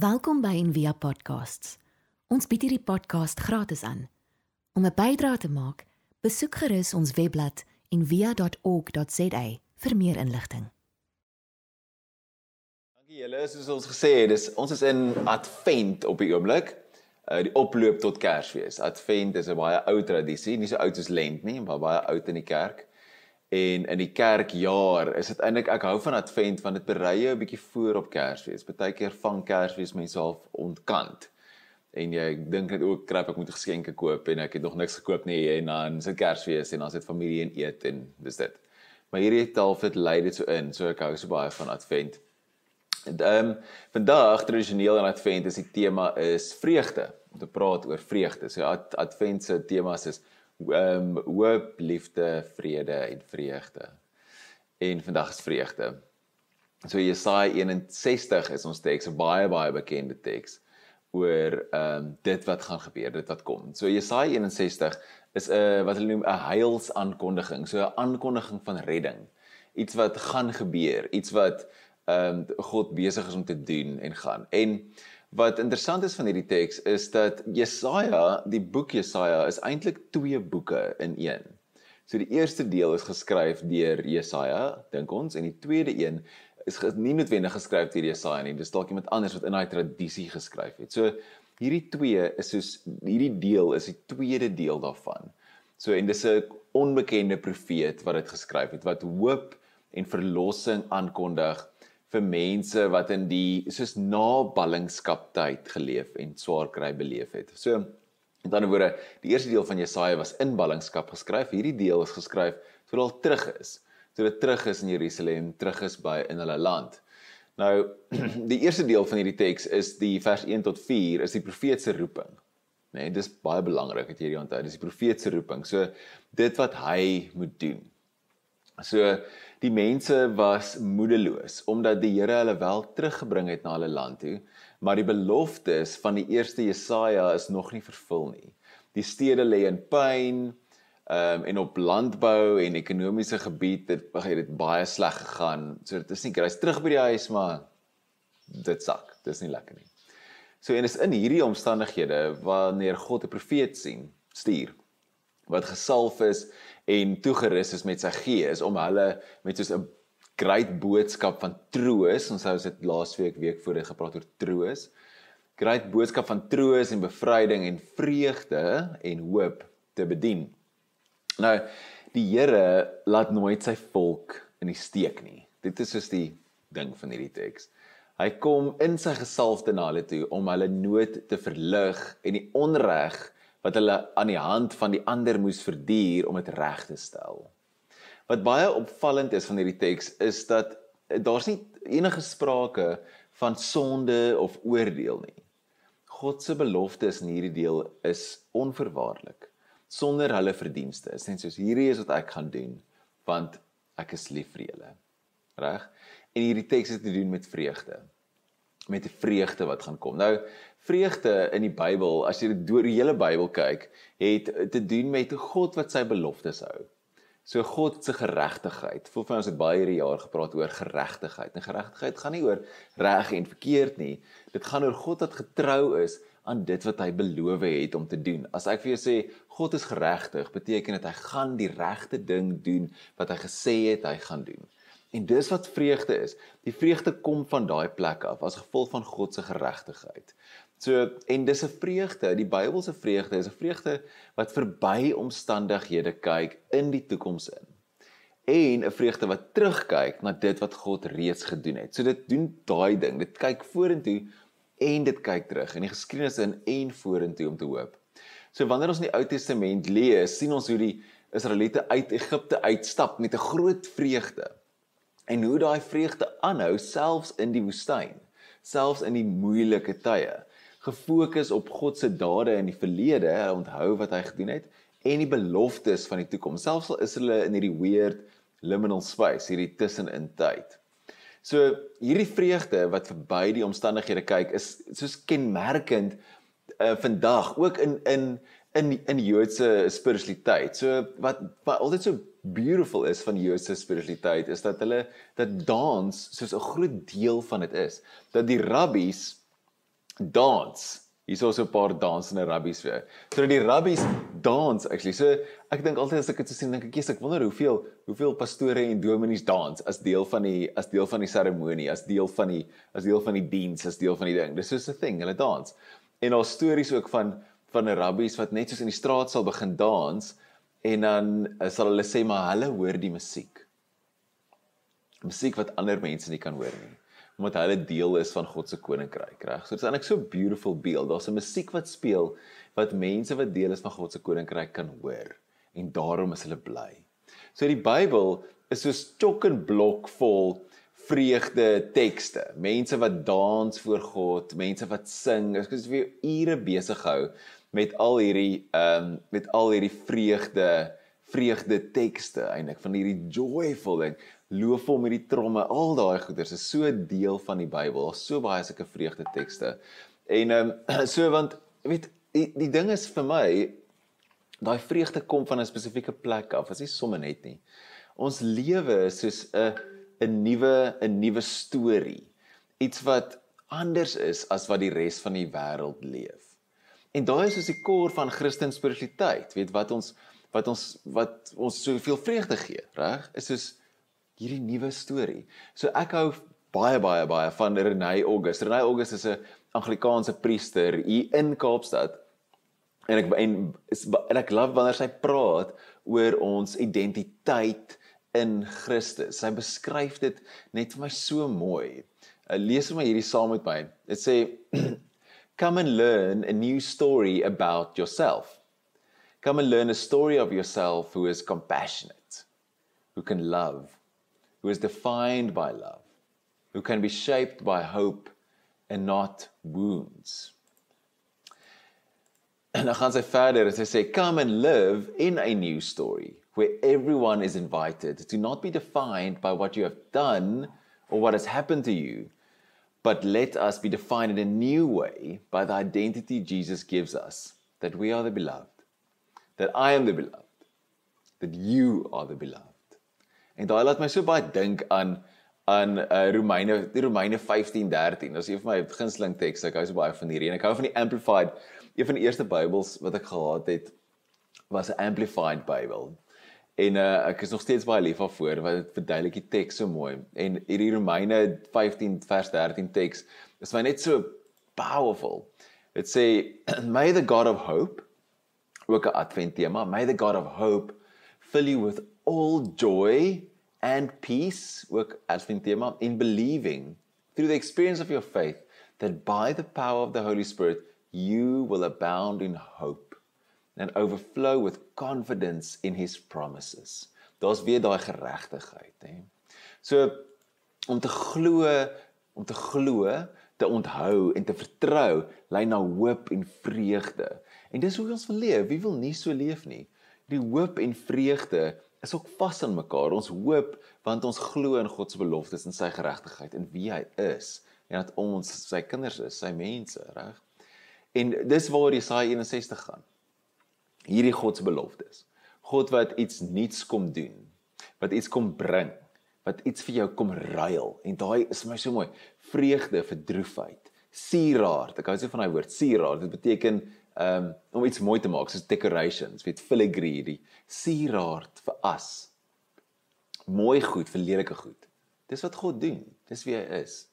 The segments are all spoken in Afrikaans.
Welkom by Envia Podcasts. Ons bied hierdie podcast gratis aan. Om 'n bydrae te maak, besoek gerus ons webblad en via.org.za vir meer inligting. Dankie julle, soos ons gesê het, dis ons is in Advent op die oomblik. Uh die oploop tot Kersfees. Advent is 'n baie ou tradisie, nie so oud soos Lent nie, maar baie oud in die kerk. En in die kerkjaar is dit eintlik ek hou van Advent want dit berei jou 'n bietjie voor op Kersfees. Partykeer vang Kersfees mense half ontkant. En jy dink net ook krap ek moet geskenke koop en ek het nog niks gekoop nie en dan is dit Kersfees en dan sit familie en eet en dis dit. Maar hierdie half dit lei dit so in, so ek hou so baie van Advent. Ehm um, vandag tradisioneel in Advent is die tema is vreugde. Om te praat oor vreugde. So ad, Advent se temas is ehm um, hoop, liefde, vrede en vreugde. En vandag is vreugde. So Jesaja 61 is ons teks, 'n baie baie bekende teks oor ehm um, dit wat gaan gebeur, dit wat kom. So Jesaja 61 is 'n uh, wat hulle noem 'n heilsaankondiging, so 'n aankondiging van redding. Iets wat gaan gebeur, iets wat ehm um, God besig is om te doen en gaan. En wat interessant is van hierdie teks is dat Jesaja, die boek Jesaja is eintlik twee boeke in een. So die eerste deel is geskryf deur Jesaja, dink ons, en die tweede een is nie noodwendig geskryf deur Jesaja nie, dis dalk iemand anders wat in daai tradisie geskryf het. So hierdie twee is soos hierdie deel is die tweede deel daarvan. So en dis 'n onbekende profeet wat dit geskryf het wat hoop en verlossing aankondig vir mense wat in die soos na ballingskap tyd geleef en swaar kry beleef het. So met ander woorde, die eerste deel van Jesaja was in ballingskap geskryf. Hierdie deel is geskryf sodat hulle terug is. Sodat hulle terug is in Jerusalem, terug is by in hulle land. Nou, die eerste deel van hierdie teks is die vers 1 tot 4 is die profeet se roeping. Nee, dis baie belangrik dat jy hierdie onthou. Dis die profeet se roeping. So dit wat hy moet doen. So die mense was moedeloos omdat die Here hulle wel teruggebring het na hulle land toe, maar die beloftes van die eerste Jesaja is nog nie vervul nie. Die stede lê in pyn, ehm um, en op landbou en ekonomiese gebied het dit baie sleg gegaan. So dit is nie grys terug by die huis maar dit sak. Dit is nie lekker nie. So en is in hierdie omstandighede wanneer God 'n profeet sien, stuur wat gesalf is en toegerus is met sy gees om hulle met soos 'n groot boodskap van troos, ons het dit laasweek week voor gepraat oor troos. Groot boodskap van troos en bevryding en vreugde en hoop te bedien. Nou, die Here laat nooit sy volk in die steek nie. Dit is soos die ding van hierdie teks. Hy kom in sy gesalfde na hulle toe om hulle nood te verlig en die onreg wat hulle aan die hand van die ander moes verduur om dit reg te stel. Wat baie opvallend is van hierdie teks is dat daar's nie enige sprake van sonde of oordeel nie. God se beloftes in hierdie deel is onverwaarlik sonder hulle verdienste. Dit sê soos hierdie is wat ek gaan doen want ek is lief vir julle. Reg? En hierdie teks het te doen met vreugde. Met 'n vreugde wat gaan kom. Nou, vreugde in die Bybel, as jy deur die hele Bybel kyk, het te doen met God wat sy beloftes hou. So God se geregtigheid. Voel vir ons het baie hierdie jaar gepraat oor geregtigheid. En geregtigheid gaan nie oor reg en verkeerd nie. Dit gaan oor God wat getrou is aan dit wat hy beloof het om te doen. As ek vir jou sê God is geregtig, beteken dit hy gaan die regte ding doen wat hy gesê het hy gaan doen. En dis wat vreugde is. Die vreugde kom van daai plek af as gevolg van God se geregtigheid. So en dis 'n vreugde, die Bybelse vreugde is 'n vreugde wat verby omstandighede kyk in die toekoms in. En 'n vreugde wat terugkyk na dit wat God reeds gedoen het. So dit doen daai ding, dit kyk vorentoe en dit kyk terug in die geskiedenis in en vorentoe om te hoop. So wanneer ons in die Ou Testament lees, sien ons hoe die Israeliete uit Egipte uitstap met 'n groot vreugde. En hoe daai vreugde aanhou selfs in die woestyn, selfs in die moeilike tye gefokus op God se dade in die verlede, onthou wat hy gedoen het en die beloftes van die toekoms. Selfs al is hulle in hierdie weird liminal space, hierdie tussenin tyd. So hierdie vreugde wat verby die omstandighede kyk is soos kenmerkend uh, vandag ook in in in in Joodse spiritualiteit. So wat wat altyd so beautiful is van Joodse spiritualiteit is dat hulle dat dans soos 'n groot deel van dit is. Dat die rabbies dans. Hier's also 'n paar dansende rabbies vir. So die rabbies dans actually. So ek dink altyd as ek dit so sien, dink ek, "Jesus, ek wonder hoeveel hoeveel pastore en dominees dans as deel van die as deel van die seremonie, as deel van die as deel van die diens, as deel van die ding." Dis so 'n ding, hulle dans. En daar stories ook van van rabbies wat net soos in die straat sal begin dans en dan sal hulle sê maar hulle hoor die musiek. Musiek wat ander mense nie kan hoor nie omdat hulle deel is van God se koninkryk, reg? So dit is eintlik so 'n beautiful beeld. Daar's 'n musiek wat speel wat mense wat deel is van God se koninkryk kan hoor en daarom is hulle bly. So die Bybel is so stok en blok vol vreugde tekste. Mense wat dans voor God, mense wat sing. Ek is vir ure besig hou met al hierdie ehm um, met al hierdie vreugde vreugde tekste eintlik van hierdie joyful ding loof hom met die tromme, al daai goeders is so deel van die Bybel. Daar's so baie sulke vreugde tekste. En ehm um, so want weet die, die ding is vir my daai vreugde kom van 'n spesifieke plek af. Dit is nie sommer net nie. Ons lewe is soos 'n 'n nuwe 'n nuwe storie. Iets wat anders is as wat die res van die wêreld leef. En daai is soos die kor van Christelike spiritualiteit. Weet wat ons wat ons wat ons soveel vreugde gee, reg? Is soos hierdie nuwe storie. So ek hou baie baie baie van Renay August. Renay August is 'n Anglikaanse priester hier in Kaapstad. En ek en, en ek love wanneer sy praat oor ons identiteit in Christus. Sy beskryf dit net vir my so mooi. Uh, lees vir my hierdie saam met my. Dit sê come and learn a new story about yourself. Come and learn a story of yourself who is compassionate, who can love, who is defined by love, who can be shaped by hope and not wounds. En dan gaan sy verder en sy sê come and live in a new story where everyone is invited to not be defined by what you have done or what has happened to you but let us be defined in a new way by the identity Jesus gives us that we are the beloved that I am the beloved that you are the beloved En daai laat my so baie dink aan aan uh, Romeine die Romeine 15:13. Dis een van my gunsteling tekste. Ek hou so baie van hierdie en ek hou van die Amplified. Een van die eerste Bybels wat ek gehad het was 'n Amplified Bybel. En uh, ek is nog steeds baie lief daarvoor want dit verduidelik die teks so mooi. En hierdie Romeine 15 vers 13 teks is my net so powerful. Dit sê may the God of hope ook 'n advent tema, may the God of hope fill you with all joy and peace ook as 'n tema in believing through the experience of your faith that by the power of the Holy Spirit you will abound in hope and overflow with confidence in his promises. Daar's weer daai geregtigheid, hè. So om te glo, om te glo, te onthou en te vertrou lei na hoop en vreugde. En dis hoe ons wil leef. Wie wil nie so leef nie? Die hoop en vreugde is ook vas aan mekaar. Ons hoop want ons glo in God se beloftes en sy geregtigheid en wie hy is en dat ons sy kinders is, sy mense, reg? En dis waar Jesaja 61 gaan. Hierdie God se beloftes. God wat iets nuuts kom doen, wat iets kom bring, wat iets vir jou kom ruil en daai is my so mooi. Vreugde vir droefheid. Sieraad. Ek hou so van daai woord sieraad. Dit beteken um, om iets mooi te maak soos decorations, weet filigree hierdie sieraad vir as. Mooi goed vir lelike goed. Dis wat God doen. Dis wie hy is.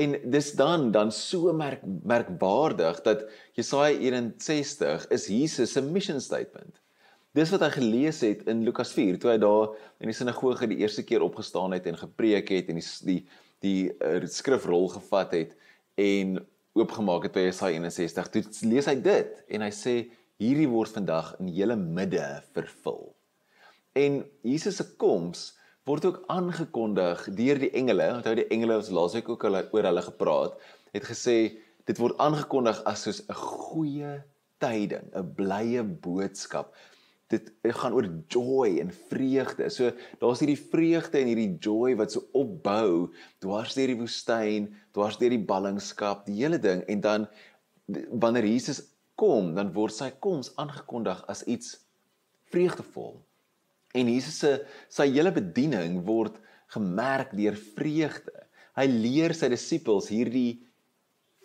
En dis dan dan so merk merkwaardig dat Jesaja 61 is Jesus se mission statement. Dis wat hy gelees het in Lukas 4 toe hy daar in die sinagoge die eerste keer opgestaan het en gepreek het en die die die uh, skrifrol gevat het en oopgemaak het by Jesaja 61, toe lees hy dit en hy sê hierdie word vandag in julle midde vervul. En Jesus se koms word ook aangekondig deur die engele. Onthou die engele ons laasweek ook al oor hulle gepraat, het gesê dit word aangekondig as soos 'n goeie tyding, 'n blye boodskap dit gaan oor joy en vreugde. So daar's hierdie vreugde en hierdie joy wat so opbou dwars deur die woestyn, dwars deur die ballingskap, die hele ding en dan wanneer Jesus kom, dan word sy koms aangekondig as iets vreugdevol. En Jesus se sy hele bediening word gemerk deur vreugde. Hy leer sy disippels hierdie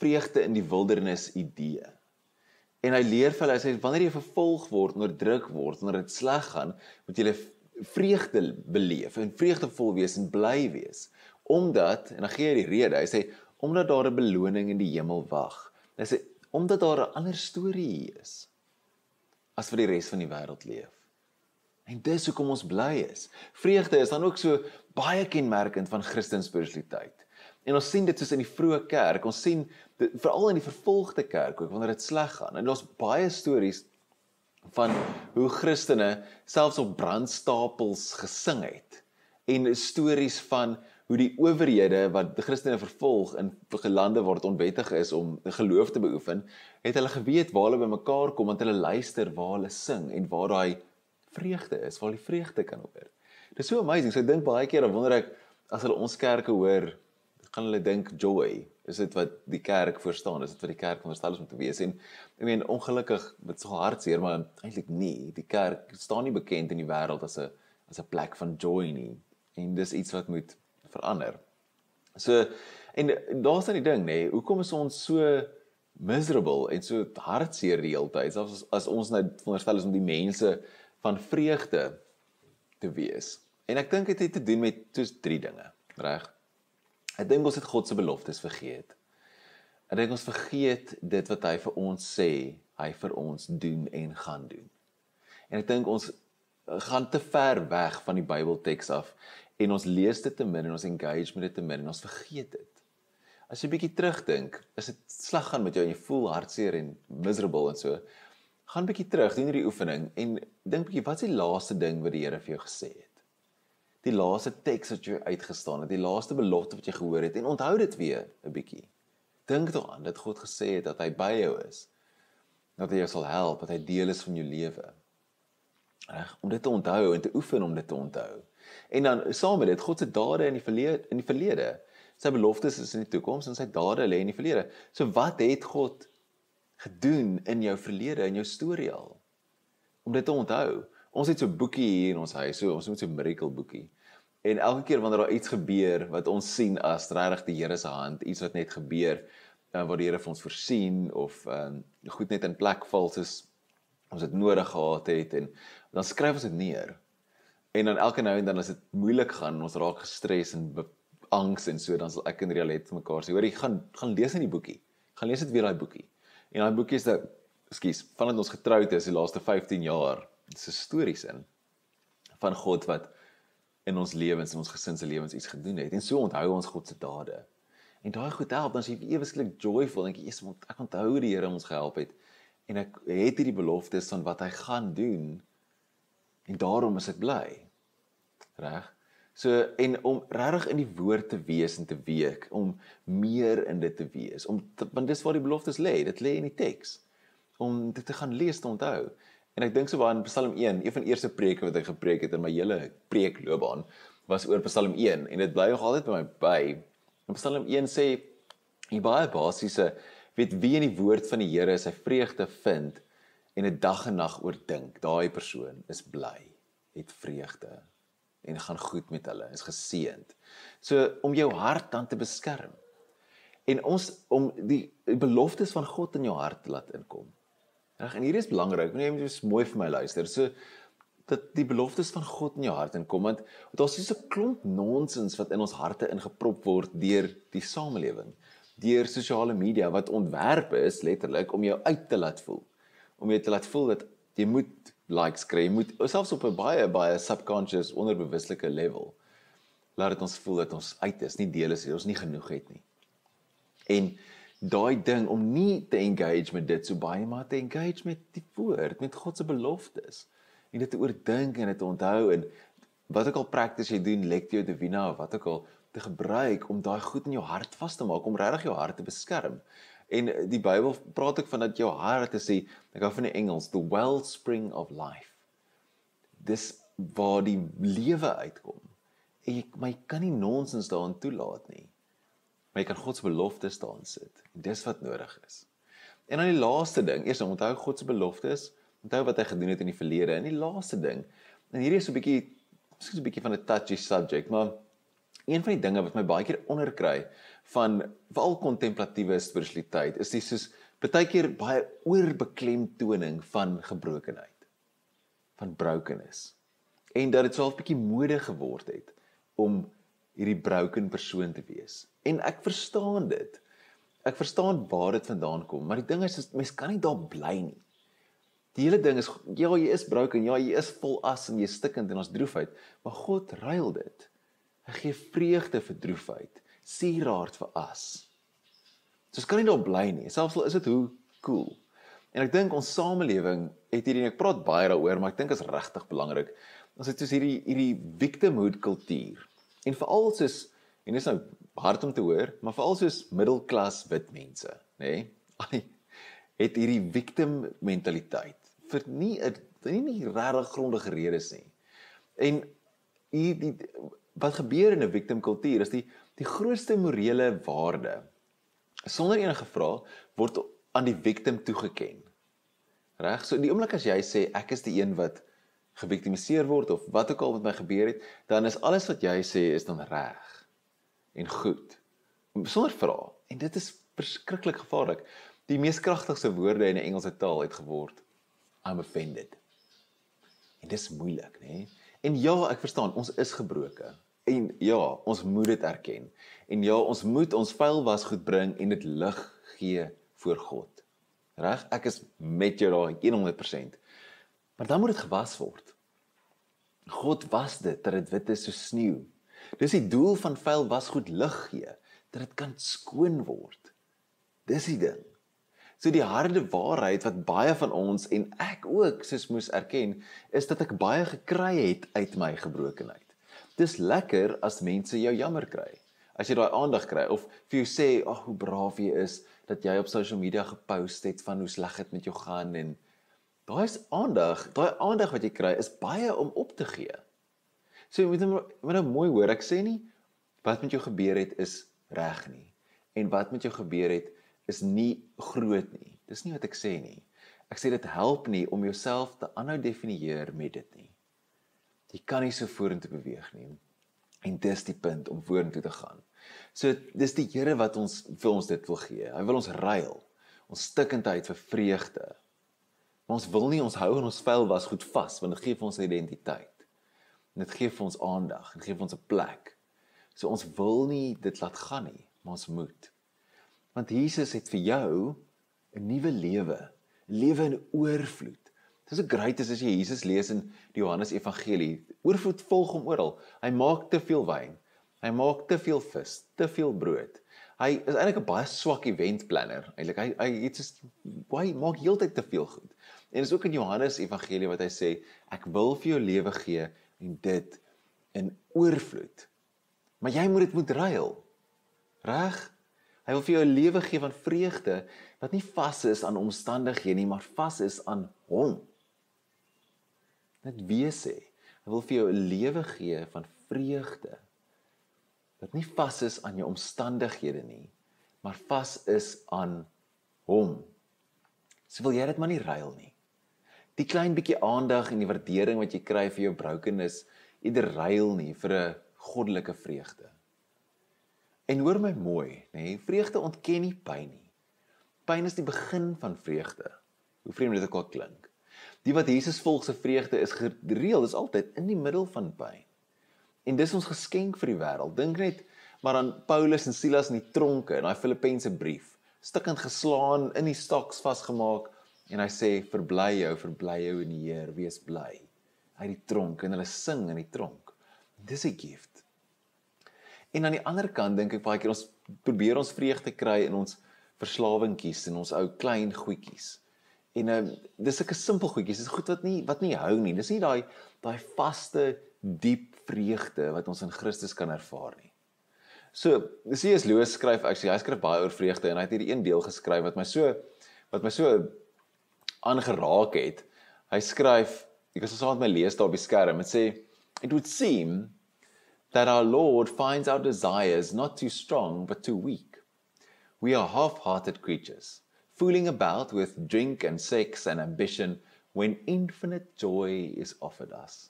vreugde in die wildernis idee. En hy leer vir hulle, hy sê wanneer jy vervolg word, onderdruk word, wanneer dit sleg gaan, moet jy vreugde beleef en vreugdevol wees en bly wees. Omdat en dan gee hy die rede. Hy sê omdat daar 'n beloning in die hemel wag. Hy sê omdat daar 'n ander storie hier is as vir die res van die wêreld leef. En dis hoekom ons bly is. Vreugde is dan ook so baie kenmerkend van Christelike spiritualiteit. En ons sien dit soos in die vroeë kerk. Ons sien veral in die vervolgde kerk ook wanneer dit sleg gaan. En daar's baie stories van hoe Christene selfs op brandstapels gesing het en stories van hoe die owerhede wat die Christene vervolg in gelande waar dit onwettig is om geloof te beoefen, het hulle geweet waar hulle bymekaar kom want hulle luister waar hulle sing en waar daai vreugde is, waar die vreugde kan hoor. Dit is so amazing. So ek dink baie keer dan wonder ek as hulle ons kerke hoor, gaan hulle dink joy. Is dit wat die kerk verstaan? Is dit wat die kerk veronderstel is om te wees? En ek meen ongelukkig met so hartseer, maar eintlik nie. Die kerk staan nie bekend in die wêreld as 'n as 'n plek van joy nie. En dis iets wat moet verander. So en daar's dan die ding nê, nee, hoekom is ons so miserable en so hartseer die hele tyd as as ons nou veronderstel is om die mense van vreugde te wees. En ek dink dit het te doen met soos drie dinge, reg? Ek dink ons het God se beloftes vergeet. Ek dink ons vergeet dit wat hy vir ons sê hy vir ons doen en gaan doen. En ek dink ons gaan te ver weg van die Bybelteks af en ons lees dit te min en ons engage met dit te min en ons vergeet dit. As jy bietjie terugdink, is dit sleg gaan met jou en jy voel hartseer en miserable en so. Gaan bietjie terug, doen hierdie oefening en dink bietjie wat is die laaste ding wat die Here vir jou gesê het? Die laaste teks wat jy uitgestaan het, die laaste belofte wat jy gehoor het en onthou dit weer 'n bietjie. Dink daaraan dat God gesê het dat hy by jou is. Dat hy jou sal help, dat hy deel is van jou lewe. Reg, om dit te onthou en te oefen om dit te onthou. En dan saam met dit God se dade in die verlede in die verlede. Sy beloftes is in die toekoms en sy dade lê in die verlede. So wat het God gedoen in jou verlede in jou storie al? Om dit te onthou. Ons het so 'n boekie hier in ons huis, so ons het so 'n miracle boekie. En elke keer wanneer daar iets gebeur wat ons sien as regtig die Here se hand, iets wat net gebeur, uh, waar die Here vir ons voorsien of uh, goed net in plek val soos ons dit nodig gehad het en dan skryf ons dit neer. En dan elke nou en dan as dit moeilik gaan, ons raak gestres en angs en so, dan sal ek en Rialet mekaar sê, hoor jy gaan gaan lees in die boekie. Gaan lees dit weer daai boekie. En daai boekie is dat ekskuus, vandat ons getroud is die laaste 15 jaar, dis stories in van God wat in ons lewens en ons gesin se lewens iets gedoen het. En so onthou ons God se dade. En daai goed help dan as jy eweslik joyful dink jy, "Jesus, ek onthou die Here ons gehelp het." En ek het hierdie beloftes van wat hy gaan doen. En daarom is ek bly. Reg? So en om regtig in die woord te wees en te week, om meer in dit te wees, om te, want dis waar die beloftes lê, dit lê in die teks. Om dit te gaan lees te onthou. En ek dink so baie in Psalm 1, een van die eerste preke wat ek gepreek het in my hele preekloopbaan was oor Psalm 1 en dit bly nog altyd by my by. In Psalm 1 sê hy baie basiese weet wie in die woord van die Here sy vreugde vind en 'n dag en nag oordink, daai persoon is bly, het vreugde en gaan goed met hulle, is geseënd. So om jou hart dan te beskerm. En ons om die beloftes van God in jou hart te laat inkom. Reg, en hier is belangrik, moet jy net mooi vir my luister. So dat die beloftes van God in jou hart inkom want daar's so 'n klomp nonsens wat in ons harte ingeprop word deur die samelewing, deur sosiale media wat ontwerp is letterlik om jou uit te laat voel. Om jou te laat voel dat jy moet likes kry. Jy moet selfs op 'n baie baie subconscious onderbewuslike level laat dit ons voel dat ons uit is, nie deel is, ons nie genoeg het nie. En daai ding om nie te engage met dit so baie maar te engage met die woord, met God se beloftes en dit te oordink en dit te onthou en wat ook al prakties jy doen, lectio divina of wat ook al te gebruik om daai goed in jou hart vas te maak om regtig jou hart te beskerm. En die Bybel praat ook van dat jou hart te sê, ek hou van die Engels, the wellspring of life. Dis waar die lewe uitkom. En jy my kan nie nonsens daarin toelaat nie. Maar jy kan God se beloftes staan sit. En dis wat nodig is. En dan die laaste ding, eers onthou God se beloftes, onthou wat hy gedoen het in die verlede. En die laaste ding, en hierdie is 'n bietjie miskien 'n bietjie van 'n touchy subject, maar een van die dinge wat my baie keer onderkry van veral kontemplatiewe spiritualiteit is dis soos baie keer baie oorbeklemtoning van gebrokenheid van brokenness en dat dit self bietjie mode geword het om hierdie broken persoon te wees en ek verstaan dit ek verstaan waar dit vandaan kom maar die ding is mens kan nie daar bly nie die hele ding is ja jy is broken ja jy is vol as en jy stikkend en ons droefheid maar God ruil dit hy gee vreugde vir droefheid sieraad vir as So ons kan nie daar bly nie. Selfs al is dit hoe cool. En ek dink ons samelewing het hierdie en ek praat baie daaroor, maar ek dink is regtig belangrik. Ons het soos hierdie hierdie victimhood kultuur. En veral soos en dit is nou hard om te hoor, maar veral soos middelklas wit mense, nê? Nee? Het hierdie victim mentaliteit vir nie 'n nie nie regtig grondige redes nie. En hierdie wat gebeur in 'n victim kultuur is die die grootste morele waarde sonder enige vrae word aan die victim toegeken. Reg? So die oomblik as jy sê ek is die een wat geviktimiseer word of wat ook al met my gebeur het, dan is alles wat jy sê is dan reg en goed. Sonder vrae. En dit is verskriklik gevaarlik. Die mees kragtigste woorde in die Engelse taal het geword I'm offended. En dis moeilik, nê? Nee? En ja, ek verstaan, ons is gebroken. En ja, ons moet dit erken. En ja, ons moet ons vuil was goed bring en dit lig gee voor God. Reg? Ek is met jou daar 100%. Maar dan moet dit gewas word. God was dit dat dit wit is so sneeu. Dis die doel van vuil was goed lig gee, dat dit kan skoon word. Dis die ding. So die harde waarheid wat baie van ons en ek ook soos moes erken, is dat ek baie gekry het uit my gebrokenheid. Dis lekker as mense jou jammer kry. As jy daai aandag kry of vir jou sê, "Ag, oh, hoe braaf jy is dat jy op social media gepost het van hoe sleg dit met jou gaan en daai is aandag. Daai aandag wat jy kry is baie om op te gee." So jy moet moet nou mooi hoor, ek sê nie wat met jou gebeur het is reg nie en wat met jou gebeur het is nie groot nie. Dis nie wat ek sê nie. Ek sê dit help nie om jouself te aanhou definieer met dit nie. Jy kan nie so vorentoe beweeg nie. En dis die punt om vorentoe te gaan. So dis die Here wat ons vir ons dit wil gee. Hy wil ons ruil. Ons stikkendheid vir vreugde. Maar ons wil nie ons hou en ons vel was goed vas want dit gee vir ons identiteit. En dit gee vir ons aandag en gee vir ons 'n plek. So ons wil nie dit laat gaan nie, maar ons moet. Want Jesus het vir jou 'n nuwe lewe, 'n lewe in oorvloed. Dis 'n great as jy Jesus lees in die Johannes Evangelie. Oorvloed volg hom oral. Hy maak te veel wyn. Hy maak te veel vis, te veel brood. Hy is eintlik 'n baie swak event planner. Eintlik hy hy het just hy maak heeltyd te veel goed. En dis ook in Johannes Evangelie wat hy sê ek wil vir jou lewe gee en dit in oorvloed. Maar jy moet dit moet ruil. Reg? Hy wil vir jou 'n lewe gee van vreugde wat nie vas is aan omstandighede nie, maar vas is aan hom wees hê. Hy wil vir jou 'n lewe gee van vreugde wat nie vas is aan jou omstandighede nie, maar vas is aan hom. So wil jy dit maar nie ruil nie. Die klein bietjie aandag en die waardering wat jy kry vir jou brokenness, ieder ruil nie vir 'n goddelike vreugde. En hoor my mooi, nê, nee, vreugde ontken nie pyn nie. Pyn is die begin van vreugde. Hoe vreemd dit ook al klink. Die wat Jesus volg se vreugde is gereeld is altyd in die middel van pyn. En dis ons geskenk vir die wêreld. Dink net maar aan Paulus en Silas in die tronke in daai Filippense brief. Stikkend geslaan, in die staks vasgemaak en hy sê verbly jou, verbly jou in die Here, wees bly. Uit die tronk en hulle sing in die tronk. Dis 'n gift. En aan die ander kant dink ek baie keer ons probeer ons vreugde kry in ons verslawingkies en ons ou klein goedjies. En uh, dis sulke simpel goedjies, dis goed wat nie wat nie hou nie. Dis nie daai daai vaste diep vreugde wat ons in Christus kan ervaar nie. So, C.S. Lewis skryf actually, hy skryf baie oor vreugde en hy het hierdie een deel geskryf wat my so wat my so aangeraak het. Hy skryf, ek het saam met my lees daar op die skerm, dit sê it would seem that our Lord finds our desires not too strong but too weak. We are half-hearted creatures fooling about with drink and sex and ambition when infinite joy is offered us.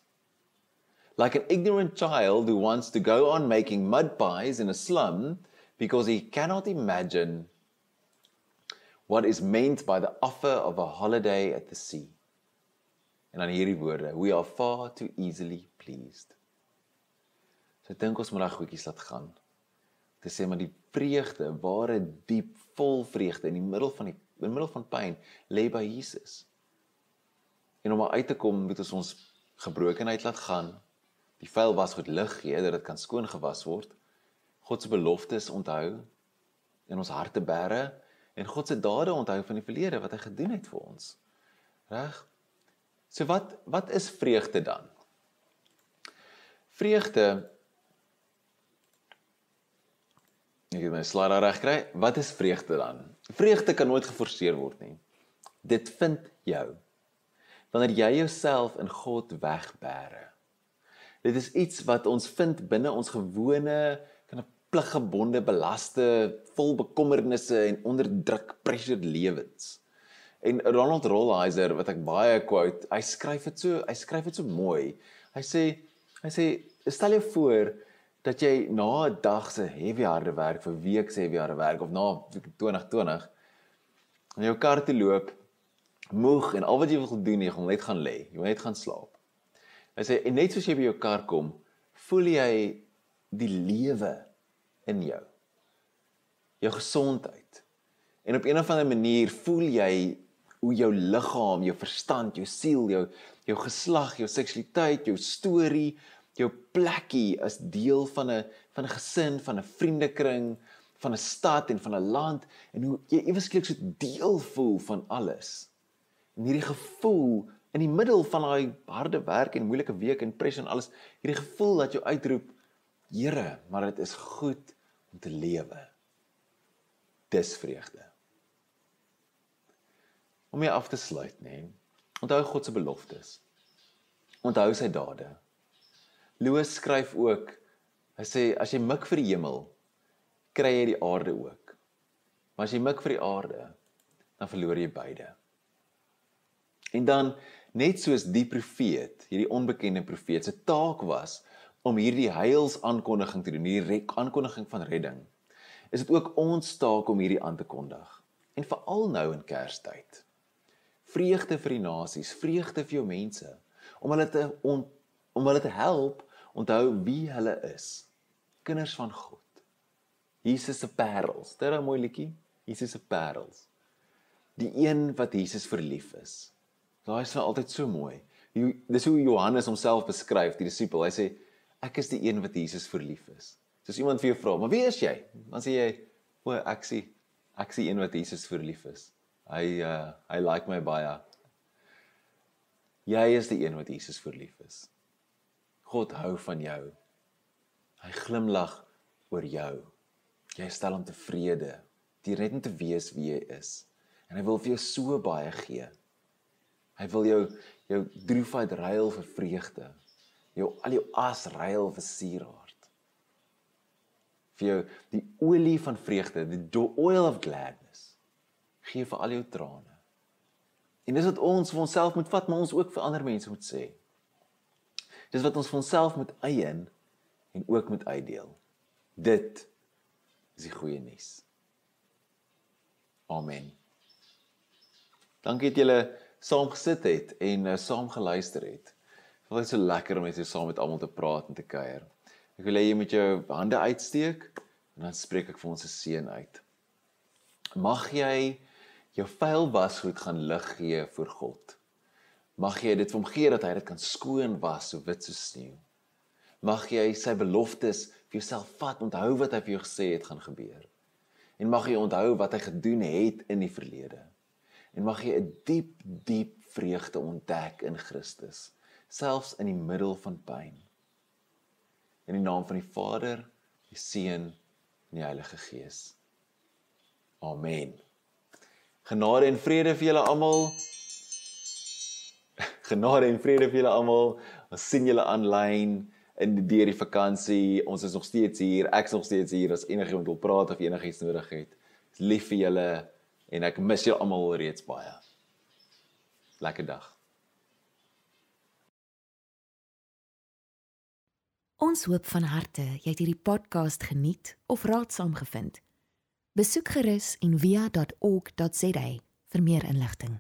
Like an ignorant child who wants to go on making mud pies in a slum because he cannot imagine what is meant by the offer of a holiday at the sea. En dan hierdie woorde, we are far too easily pleased. So ek dink ons moet daai goedjies laat gaan. Te sê maar die vreugde, ware diep vol vreugde in die middel van die in die middel van pyn lê by Jesus. En om uit te kom moet ons ons gebrokenheid laat gaan. Die vuil was goed lig gee dat dit kan skoon gewas word. God se beloftes onthou in ons harte bære en God se dade onthou van die verlede wat hy gedoen het vir ons. Reg? So wat wat is vreugde dan? Vreugde Ek het my slide reg kry. Wat is vreugde dan? Vreugde kan nooit geforseer word nie. Dit vind jou wanneer jy jouself in God wegbêre. Dit is iets wat ons vind binne ons gewone kan 'n pliggebonde belaste vol bekommernisse en onderdruk pressure lewens. En Ronald Rolheiser wat ek baie quote, hy skryf dit so, hy skryf dit so mooi. Hy sê hy sê stel jou voor dat jy na 'n dag se heavy harde werk vir week se heavy harde werk of na 2020 in jou kar te loop moeg en al wat jy wil doen jy gaan net gaan lê, jy wil net gaan slaap. Hy sê en net soos jy by jou kar kom, voel jy die lewe in jou. Jou gesondheid. En op 'n of ander manier voel jy hoe jou liggaam, jou verstand, jou siel, jou jou geslag, jou seksualiteit, jou storie, jou plekkie is deel van 'n van 'n gesin, van 'n vriendekring, van 'n stad en van 'n land en hoe jy ewesklik so deel voel van alles. En hierdie gevoel in die middel van daai harde werk en moeilike week en pressure en alles, hierdie gevoel dat jy uitroep, Here, maar dit is goed om te lewe. Dis vreugde. Om jy af te sluit, nê. Nee, onthou God se beloftes. Onthou sy dade. Loos skryf ook, hy sê as jy mik vir die hemel, kry jy die aarde ook. Maar as jy mik vir die aarde, dan verloor jy beide. En dan net soos die profeet, hierdie onbekende profeet se taak was om hierdie heils aankondiging te doen, hierdie aankondiging van redding, is dit ook ons taak om hierdie aan te kondig. En veral nou in Kerstyd. Vreugde vir die nasies, vreugde vir jou mense, om hulle te on, om hulle te help onthou wie hulle is. Kinders van God. Jesus se parels. Dit is 'n mooi liedjie. Jesus se parels. Die een wat Jesus verlief is. Daai is nou altyd so mooi. Dis hoe Johannes homself beskryf, die disipel. Hy sê ek is die een wat Jesus verlief is. Soos iemand vir jou vra, "Maar wie is jy?" Dan sê jy, "O, ek sê ek die een wat Jesus verlief is." Hy uh hy like my baie. Jy is die een wat Jesus verlief is. God hou van jou. Hy glimlag oor jou. Jy stel hom tevrede net om te wees wie jy is. En hy wil vir jou so baie gee. Hy wil jou jou droefheid ruil vir vreugde. Jou al jou as ruil vir suurhart. Vir jou die olie van vreugde, the oil of gladness. Gee vir al jou trane. En dis wat ons vir onsself moet vat, maar ons ook vir ander mense moet sê. Dis wat ons vir onsself moet eien en ook moet uitdeel. Dit is die goeie nuus. Amen. Dankie dat julle saam gesit het en uh, saam geluister het. Dit was so lekker om net saam met almal te praat en te kuier. Ek wil hê jy moet jou hande uitsteek en dan spreek ek vir ons se seën uit. Mag jy jou vuil wasgoed gaan lig gee vir God. Mag jy dit vir hom gee dat hy dit kan skoon was so wit soos sneeu. Mag jy sy beloftes vir jouself vat, onthou wat hy vir jou gesê het gaan gebeur. En mag jy onthou wat hy gedoen het in die verlede en mag jy 'n diep diep vreugde ontdek in Christus selfs in die middel van pyn. In die naam van die Vader die Seun en die Heilige Gees. Amen. Genade en vrede vir julle almal. Genade en vrede vir julle almal. Ons sien julle aanlyn in die deur die vakansie ons is nog steeds hier. Ek's nog steeds hier. As enigiemand wil praat of enigiets nodig het lief vir julle en ek mis julle almal reeds baie. Lekker dag. Ons hoop van harte jy het hierdie podcast geniet of raadsaam gevind. Besoek gerus en via.ok.za vir meer inligting.